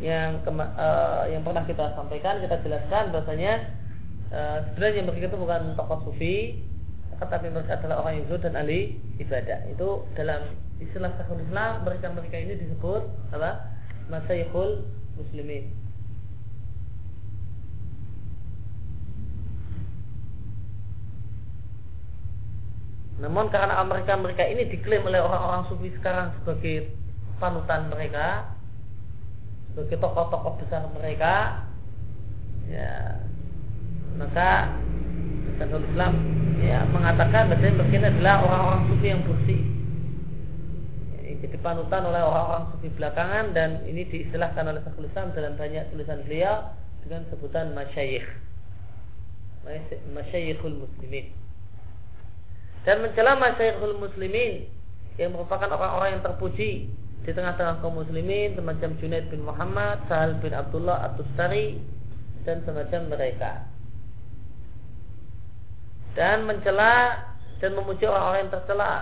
Yang kema, uh, yang pernah kita sampaikan kita jelaskan bahasanya uh, sebenarnya mereka itu bukan tokoh sufi tetapi mereka adalah orang yang dan ahli ibadah. Itu dalam istilah sahur Islam mereka mereka ini disebut apa? Masyaikhul muslimin Namun karena mereka-mereka ini diklaim oleh orang-orang sufi sekarang sebagai panutan mereka, sebagai tokoh-tokoh besar mereka, ya maka Syekhul Islam ya mengatakan bahwa mereka adalah orang-orang sufi yang bersih. Ya, jadi panutan oleh orang-orang sufi belakangan dan ini diistilahkan oleh Syekhul Islam dalam banyak tulisan beliau dengan sebutan masyayikh. Masyayikhul muslimin dan mencela masyarakat muslimin yang merupakan orang-orang yang terpuji di tengah-tengah kaum muslimin semacam Junaid bin Muhammad, Sahal bin Abdullah At-Tustari dan semacam mereka. dan mencela dan memuji orang-orang yang tercela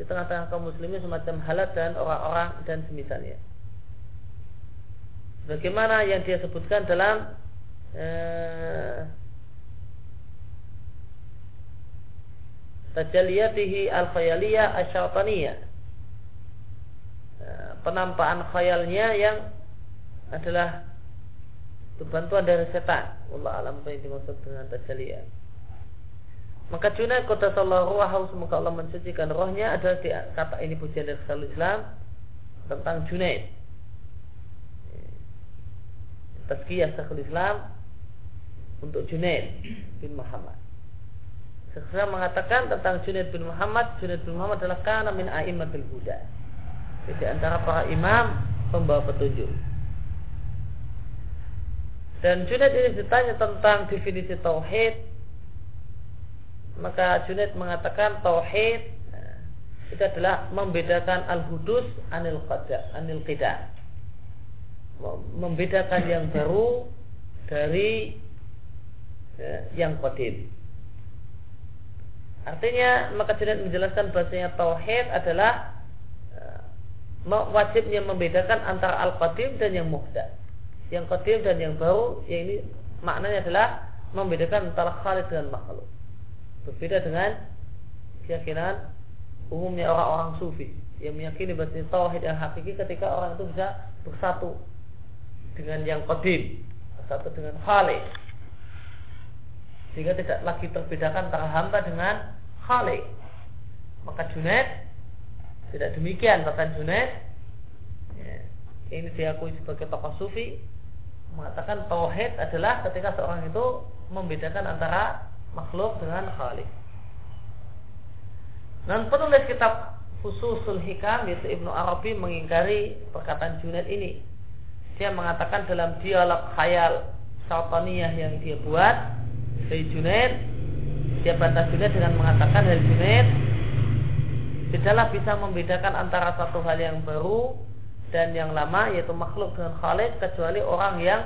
di tengah-tengah kaum muslimin semacam halat dan orang-orang dan semisalnya. Bagaimana yang dia sebutkan dalam eh, tajaliyatihi al-khayaliyah asyaitaniyah eh, penampakan khayalnya yang adalah bantuan dari setan Allah alam apa yang dimaksud dengan tajaliyah maka Junaid kota sallallahu ruhahu semoga Allah mencucikan rohnya adalah di, kata ini pujian dari Rasul Islam tentang Junaid. Tazkiyah Syekhul Islam untuk Junaid bin Muhammad. Syekhul mengatakan tentang Junaid bin Muhammad, Junaid bin Muhammad adalah kana min a'immatul huda. Jadi antara para imam pembawa petunjuk. Dan Junaid ini ditanya tentang definisi tauhid, maka Junaid mengatakan tauhid eh, itu adalah membedakan al-hudus anil qada anil qida membedakan yang baru dari ya, yang qadim artinya maka Junaid menjelaskan bahasanya tauhid adalah uh, wajibnya membedakan antara al-qadim dan yang muhdath yang qadim dan yang baru yang ini maknanya adalah membedakan antara khalid dengan makhluk Berbeda dengan keyakinan umumnya orang-orang sufi yang meyakini bahwa tauhid yang hakiki ketika orang itu bisa bersatu dengan yang kodim, bersatu dengan khalik. Sehingga tidak lagi terbedakan antara hamba dengan khalik. Maka Junaid tidak demikian bahkan Junaid ya, ini diakui sebagai tokoh sufi mengatakan tauhid adalah ketika seorang itu membedakan antara makhluk dengan khalik. Dan penulis kitab Fususul Hikam yaitu Ibnu Arabi mengingkari perkataan Junaid ini. Dia mengatakan dalam dialog khayal Sultaniyah yang dia buat dari Junaid, dia bantah Junaid dengan mengatakan dari Junaid tidaklah bisa membedakan antara satu hal yang baru dan yang lama yaitu makhluk dengan khalik kecuali orang yang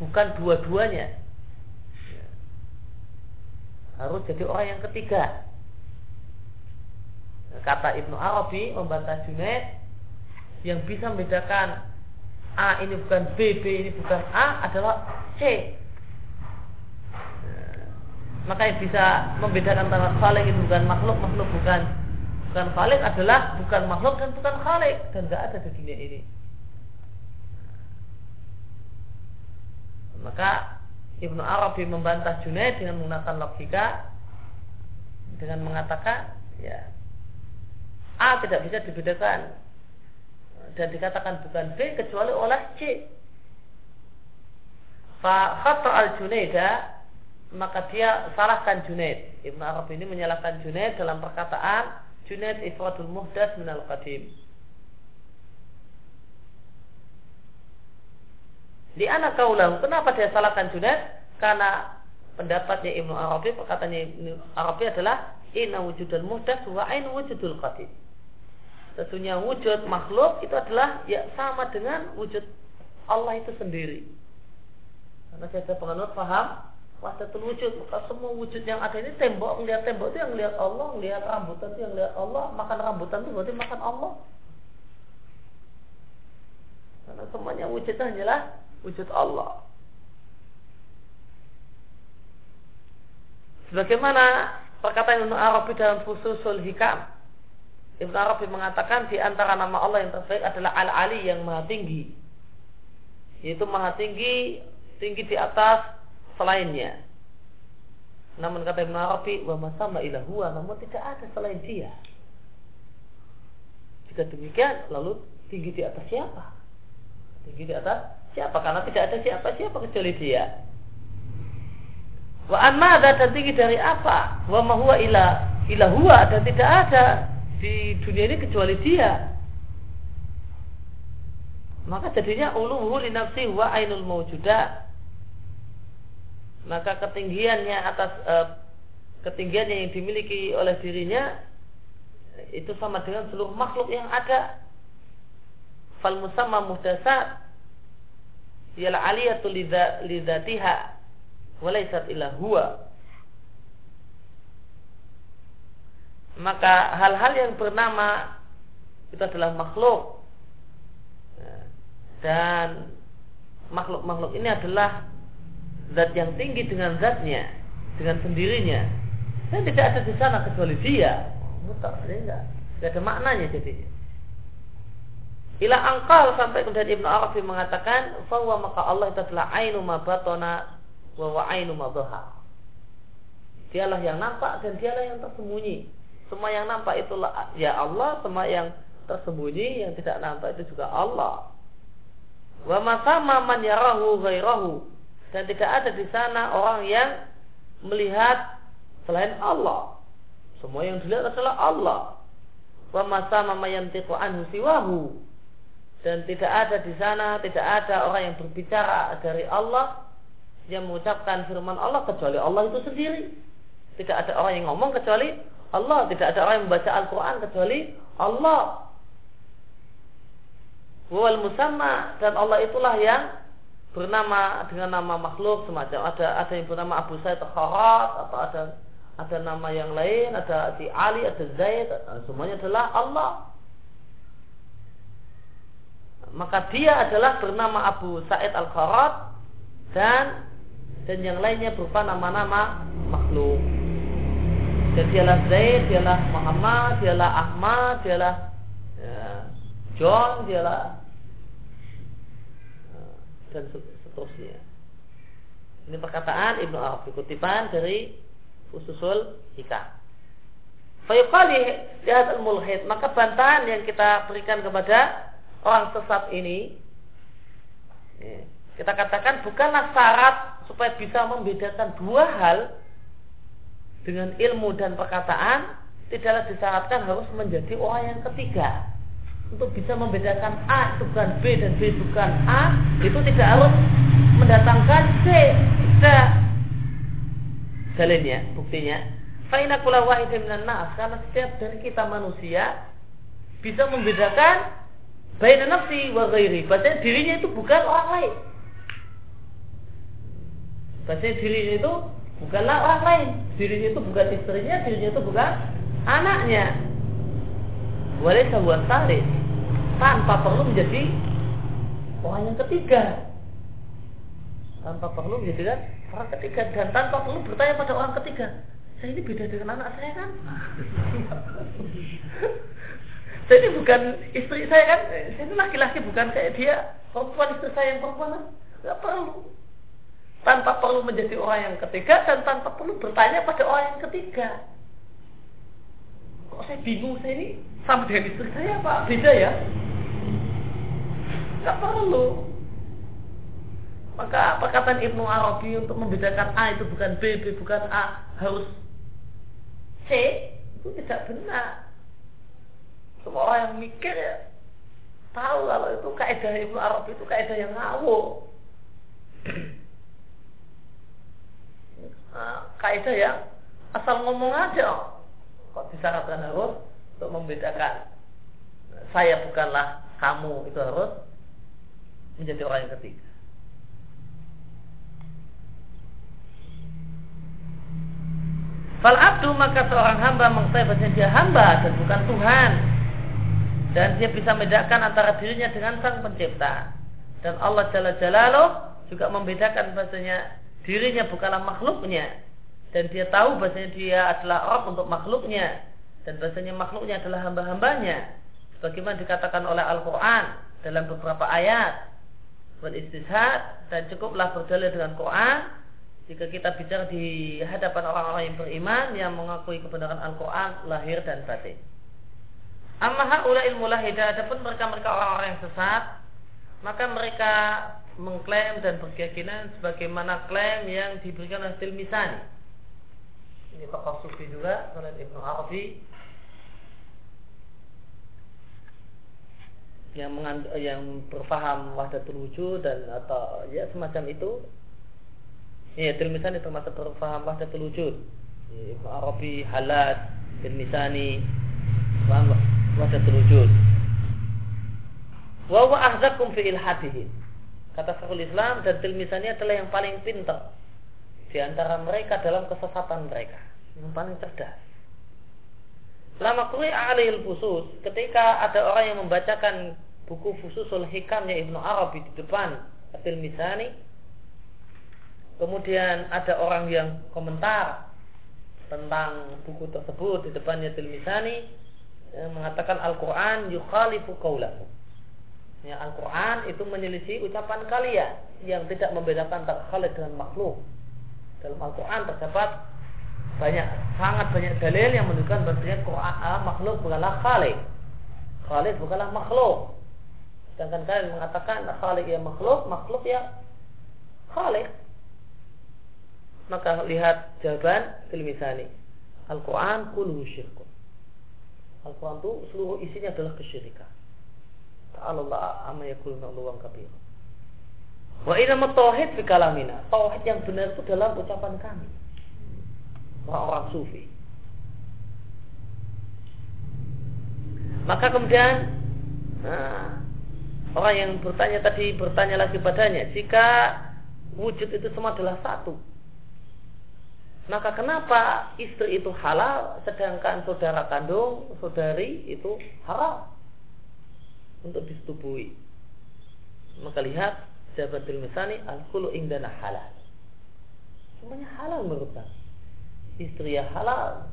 bukan dua-duanya harus jadi orang yang ketiga. Kata Ibnu Arabi membantah Junaid yang bisa membedakan A ini bukan B, B ini bukan A adalah C. Maka yang bisa membedakan antara khalik itu bukan makhluk, makhluk bukan bukan khalik adalah bukan makhluk dan bukan khalik dan tidak ada di dunia ini. Maka Ibnu Arabi membantah Junaid dengan menggunakan logika dengan mengatakan ya A tidak bisa dibedakan dan dikatakan bukan B kecuali oleh C. Fa al Junaida maka dia salahkan Junaid. Ibnu Arabi ini menyalahkan Junaid dalam perkataan Junaid ifradul muhdas minal qadim. Di anak kaulahu. Kenapa dia salahkan Junaid? Karena pendapatnya Ibnu Arabi, perkataannya Ibnu Arabi adalah inna wujudul muhdas wa ain wujudul qadim. Sesungguhnya wujud makhluk itu adalah ya sama dengan wujud Allah itu sendiri. Karena saya penganut paham wahdatul wujud maka semua wujud yang ada ini tembok melihat tembok itu yang melihat Allah melihat rambutan itu yang melihat Allah makan rambutan itu berarti makan Allah karena semuanya wujud hanyalah wujud Allah. Sebagaimana perkataan Ibnu Arabi dalam Fususul Hikam. Ibnu Arabi mengatakan di antara nama Allah yang terbaik adalah Al-Ali yang maha tinggi. Yaitu maha tinggi, tinggi di atas selainnya. Namun kata Ibnu Arabi, wa masama ilahua, namun tidak ada selain dia. Jika demikian, lalu tinggi di atas siapa? Tinggi di atas Siapa? Karena tidak ada siapa-siapa kecuali dia. Wa amma dan tinggi dari apa? Wa mahuwa ila ila huwa dan tidak ada di dunia ini kecuali dia. Maka jadinya uluhu li nafsi wa ainul mawjudah. Maka ketinggiannya atas eh, ketinggiannya yang dimiliki oleh dirinya itu sama dengan seluruh makhluk yang ada. Fal musamma muhdasat ialah aliyatu lidzatiha walaisat illa huwa maka hal-hal yang bernama itu adalah makhluk dan makhluk-makhluk ini adalah zat yang tinggi dengan zatnya dengan sendirinya. Dan tidak ada di sana kecuali dia. Dia enggak. Tidak ada maknanya jadinya. Ila angkal sampai kemudian Ibnu Arabi mengatakan bahwa maka Allah itu adalah ainu ma batona wa wa ainu ma Dialah yang nampak dan dialah yang tersembunyi. Semua yang nampak itulah ya Allah, semua yang tersembunyi yang tidak nampak itu juga Allah. Wa masama man yarahu ghairahu dan tidak ada di sana orang yang melihat selain Allah. Semua yang dilihat adalah Allah. Wa masama man yantiqu anhu siwahu dan tidak ada di sana tidak ada orang yang berbicara dari Allah yang mengucapkan firman Allah kecuali Allah itu sendiri. Tidak ada orang yang ngomong kecuali Allah, tidak ada orang yang membaca Al-Qur'an kecuali Allah wal musamma dan Allah itulah yang bernama dengan nama makhluk semacam. Ada ada yang bernama Abu Said Kharat atau ada ada nama yang lain ada si Ali ada Zaid semuanya adalah Allah. Maka dia adalah bernama Abu Said Al Kharat dan dan yang lainnya berupa nama-nama makhluk. Dan dialah Zaid dialah Muhammad dialah Ahmad dialah ya, John dialah dan seterusnya. Ini perkataan Ibnu Arabi kutipan dari Ususul Hikam. Fayuqali lihat al-mulhid maka bantahan yang kita berikan kepada orang sesat ini ya, kita katakan bukanlah syarat supaya bisa membedakan dua hal dengan ilmu dan perkataan tidaklah disyaratkan harus menjadi orang yang ketiga untuk bisa membedakan A itu bukan B dan B bukan A itu tidak harus mendatangkan C tidak dalilnya buktinya Faina kula wahidin minan karena setiap dari kita manusia bisa membedakan baina nafsi wa ghairi. Bahasanya dirinya itu bukan orang lain. Bahasanya dirinya itu bukanlah orang lain. Dirinya itu bukan istrinya, dirinya itu bukan anaknya. Walaysa huwa tanpa perlu menjadi orang yang ketiga. Tanpa perlu menjadi orang ketiga. Dan tanpa perlu bertanya pada orang ketiga. Saya ini beda dengan anak saya kan? Saya ini bukan istri saya kan? Saya ini laki-laki bukan kayak dia. Perempuan istri saya yang perempuan kan? Nggak perlu. Tanpa perlu menjadi orang yang ketiga dan tanpa perlu bertanya pada orang yang ketiga. Kok saya bingung saya ini? Sama dengan istri saya apa beda ya Gak perlu. Maka perkataan Ibnu Arabi untuk membedakan A itu bukan B, B bukan A, harus C, itu tidak benar. Semua orang yang mikir ya tahu kalau itu kaidah Ibnu Arabi itu kaidah yang ngawur. Nah, kaidah yang asal ngomong aja kok disyaratkan harus untuk membedakan saya bukanlah kamu itu harus menjadi orang yang ketiga. Fal abdu maka seorang hamba mengetahui bahwa dia hamba dan bukan Tuhan. Dan dia bisa membedakan antara dirinya dengan sang pencipta. Dan Allah Jalla Jalaluh juga membedakan bahasanya dirinya bukanlah makhluknya. Dan dia tahu bahasanya dia adalah Rabb untuk makhluknya. Dan bahasanya makhluknya adalah hamba-hambanya. Sebagaimana dikatakan oleh Al-Quran dalam beberapa ayat beristishad dan cukuplah berdalil dengan Quran jika kita bicara di hadapan orang-orang yang beriman yang mengakui kebenaran Al-Quran lahir dan batin. Amma haula ilmu lahidah adapun mereka-mereka orang-orang yang sesat maka mereka mengklaim dan berkeyakinan sebagaimana klaim yang diberikan oleh Tilmisani. Ini tokoh sufi juga Ibnu Arabi yang mengand yang berfaham wahdatul wujud dan atau ya semacam itu. Ya tilmisan itu termasuk berfaham wahdatul wujud. Ibnu Arabi Halat bin Misani paham wahdatul wujud. Wa wa ahzakum fi kata Syekhul Islam dan tilmisani adalah yang paling pintar di antara mereka dalam kesesatan mereka yang paling cerdas Lama kuri alil fusus, ketika ada orang yang membacakan buku fususul hikamnya Ibnu Arabi di depan Atil Misani, kemudian ada orang yang komentar tentang buku tersebut di depannya Atil Misani, yang mengatakan Al-Quran yukhalifu qawlahu. Ya, Al-Quran itu menyelisih ucapan kalian yang tidak membedakan antara khalik dengan makhluk. Dalam Al-Quran terdapat banyak sangat banyak dalil yang menunjukkan bahwasanya Quran makhluk bukanlah khalik. Khalik bukanlah makhluk. Sedangkan kalian mengatakan khalik ya makhluk, makhluk ya khalik. Maka lihat jawaban filmisani. Al-Quran kullu syirkun. Al-Quran itu seluruh isinya adalah kesyirikan. Allah amma yakuluna luwang kabir. Wa inna tauhid fi kalamina. Tauhid yang benar itu dalam ucapan kami. Orang-orang sufi. Maka kemudian nah, orang yang bertanya tadi bertanya lagi padanya, jika wujud itu semua adalah satu, maka kenapa istri itu halal sedangkan saudara kandung, saudari itu haram? untuk disetubui. Maka lihat Jabatul Misani al-khulu indana halal. Semuanya halal menurut kami. Istri ya halal,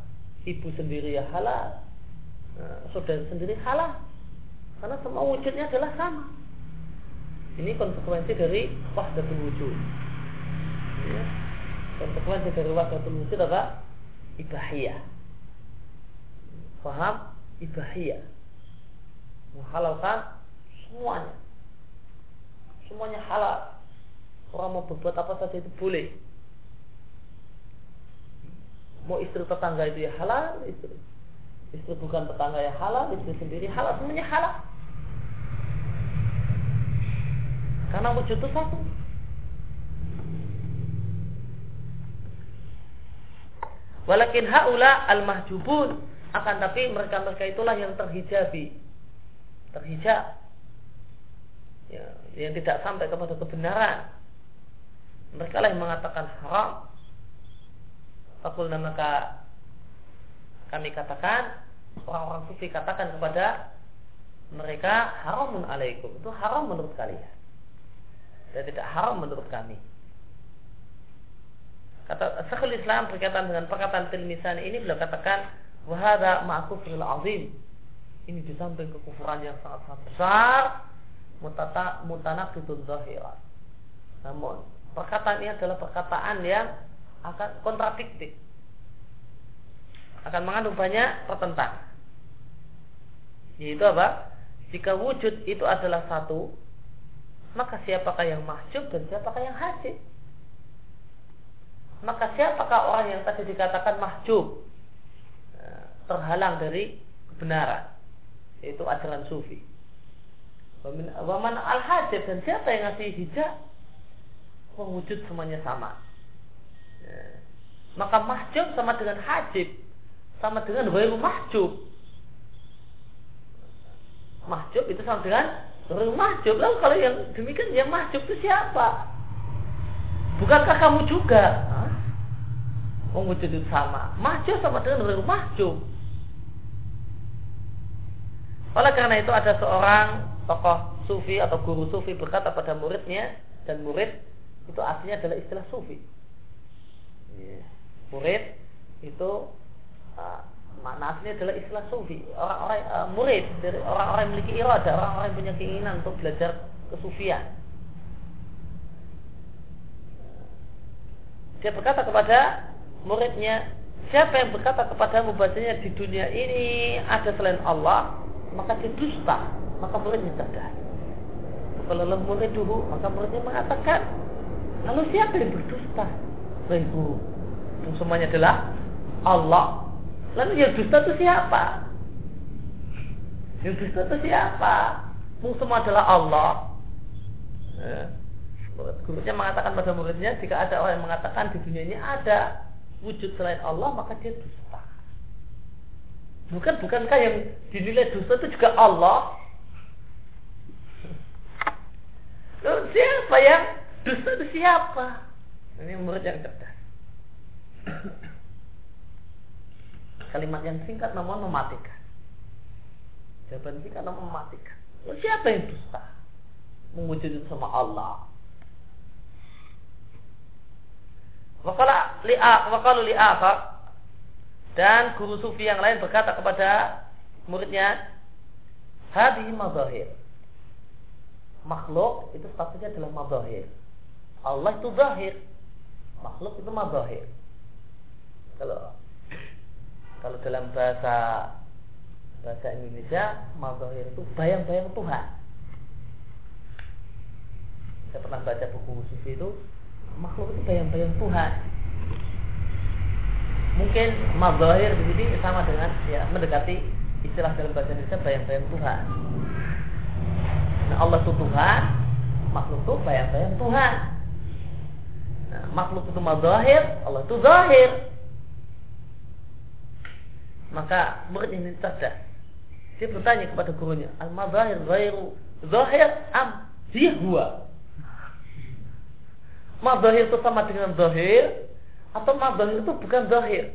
ibu sendiri ya halal, nah, saudara sendiri halal. Karena semua wujudnya adalah sama. Ini konsekuensi dari wahdatul wujud. Ya. Konsekuensi dari wahdatul wujud apa? Ibahiyah. Faham? Ibahiyah menghalalkan semuanya semuanya halal orang mau berbuat apa saja itu boleh mau istri tetangga itu ya halal istri. Istri bukan tetangga ya halal istri sendiri halal semuanya halal. Karena wujud itu satu. Walakin haula al-mahjubun. Akan tapi mereka-mereka itulah yang terhijabi. Terhijab. Ya, yang tidak sampai kepada kebenaran. Mereka lah yang mengatakan haram Fakulna maka kami katakan orang-orang sufi katakan kepada mereka haramun alaikum. Itu haram menurut kalian. Dan tidak haram menurut kami. Kata Syekhul Islam berkaitan dengan perkataan Tilmisan ini beliau katakan wahada ma'kufril azim. Ini di samping kekufuran yang sangat-sangat besar mutata zahiran. Namun perkataan ini adalah perkataan yang akan kontradiktif. Akan mengandung banyak pertentangan. Yaitu apa? Jika wujud itu adalah satu, maka siapakah yang mahjub dan siapakah yang hajib? Maka siapakah orang yang tadi dikatakan mahjub? Eh, terhalang dari kebenaran itu ajaran sufi. Waman al hajat dan siapa yang ngasih hijab mewujud semuanya sama. Maka mahjub sama dengan hajib sama dengan wairu mahjub. Mahjub itu sama dengan wairu mahjub. Lalu kalau yang demikian yang mahjub itu siapa? Bukankah kamu juga? Hah? Itu sama. Mahjub sama dengan wairu mahjub. Oleh karena itu ada seorang tokoh sufi atau guru sufi berkata pada muridnya dan murid itu artinya adalah istilah sufi. Yeah. Murid itu uh, makna aslinya adalah istilah sufi. Orang-orang uh, murid dari orang-orang yang memiliki irada, orang-orang yang punya keinginan untuk belajar kesufian. Dia berkata kepada muridnya, siapa yang berkata kepadamu bahasanya di dunia ini ada selain Allah, maka dia dusta maka muridnya cerdas kalau murid dulu maka muridnya mengatakan lalu siapa yang berdusta baik guru itu semuanya adalah Allah lalu yang dusta itu siapa yang dusta itu siapa Mung semua adalah Allah ya. gurunya mengatakan pada muridnya jika ada orang yang mengatakan di dunia ini ada wujud selain Allah maka dia dusta Bukan bukankah yang dinilai dosa itu juga Allah? Lalu siapa yang dosa itu siapa? Ini murid yang cerdas. Kalimat yang singkat namun mematikan. Jawaban singkat namun mematikan. Siapa yang dusta? Mewujudkan sama Allah. Wakala li'a wakalu li'akhar dan guru sufi yang lain berkata kepada muridnya, hadhihi madahir. Makhluk itu statusnya adalah madahir. Allah itu zahir. Makhluk itu madahir. Kalau kalau dalam bahasa bahasa Indonesia madahir itu bayang-bayang Tuhan. Saya pernah baca buku sufi itu makhluk itu bayang-bayang Tuhan. Mungkin mazahir di sini sama dengan ya mendekati istilah dalam bahasa Indonesia bayang-bayang Tuhan. Nah, Allah itu Tuhan, makhluk itu bayang-bayang Tuhan. Nah, makhluk itu mazahir, Allah itu zahir. Maka murid ini cerdas. Dia bertanya kepada gurunya, al-mazahir ghairu zahir am dia huwa Madahir itu sama dengan zahir atau madahir itu bukan zahir?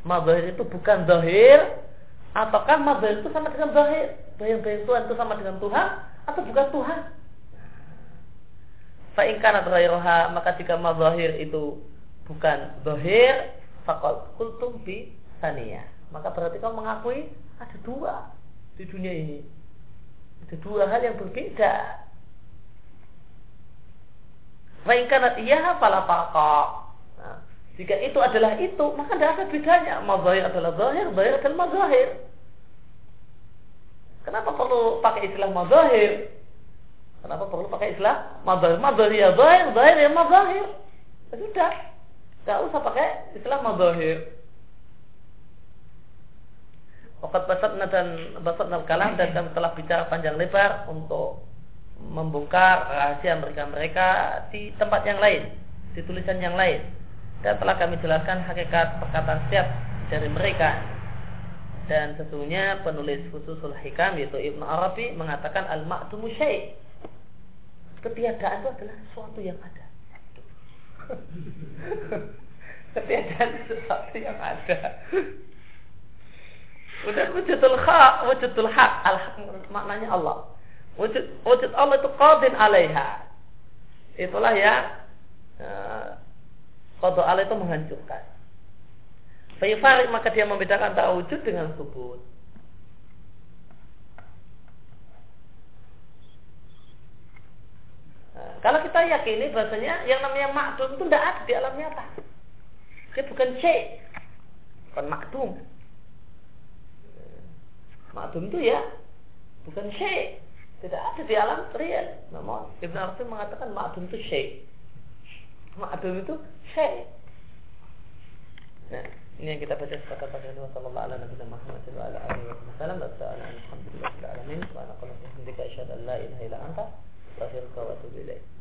Madahir itu bukan zahir ataukah madahir itu sama dengan zahir? Bayang-bayang Tuhan itu sama dengan Tuhan atau bukan Tuhan? Fa'inkanat ghairoha maka jika madahir itu bukan zahir fakal kultum bi saniyah maka berarti kau mengakui ada dua di dunia ini ada dua hal yang berbeda Fa'inkanat iya fala nah, Jika itu adalah itu, maka tidak ada bedanya. Mazahir adalah zahir, zahir adalah mazahir. Kenapa perlu pakai istilah mazahir? Kenapa perlu pakai istilah mazahir? Mazahir ya zahir, zahir ya mazahir. Ya sudah. Tidak usah pakai istilah mazahir. Wakat basatna dan basatna kalam dan kami telah bicara panjang lebar untuk membongkar rahasia mereka-mereka di tempat yang lain, di tulisan yang lain. Dan telah kami jelaskan hakikat perkataan setiap dari mereka. Dan sesungguhnya penulis khususul hikam yaitu Ibnu Arabi mengatakan al-ma'dumu syai' Ketiadaan itu adalah sesuatu yang ada. Ketiadaan sesuatu yang ada. Wujud wujudul hak, wujudul hak, al maknanya Allah. Wujud, wujud Allah itu qadin alaiha. Itulah yang uh, Allah itu menghancurkan. Fayufarik maka dia membedakan antara wujud dengan subut. Nah, kalau kita yakini bahasanya yang namanya makdum itu tidak ada di alam nyata. Dia bukan C, bukan makdum. Makdum itu ya bukan C, tidak ada di alam real. Namun Ibn Arabi mengatakan ma'adun itu syai. Ma'adun itu syai. Nah, ini yang kita baca sepakat pada Nabi sallallahu alaihi Muhammad sallallahu alaihi wasallam wa sallam alhamdulillah alamin wa ana qala bihamdika asyhadu an la ilaha illa anta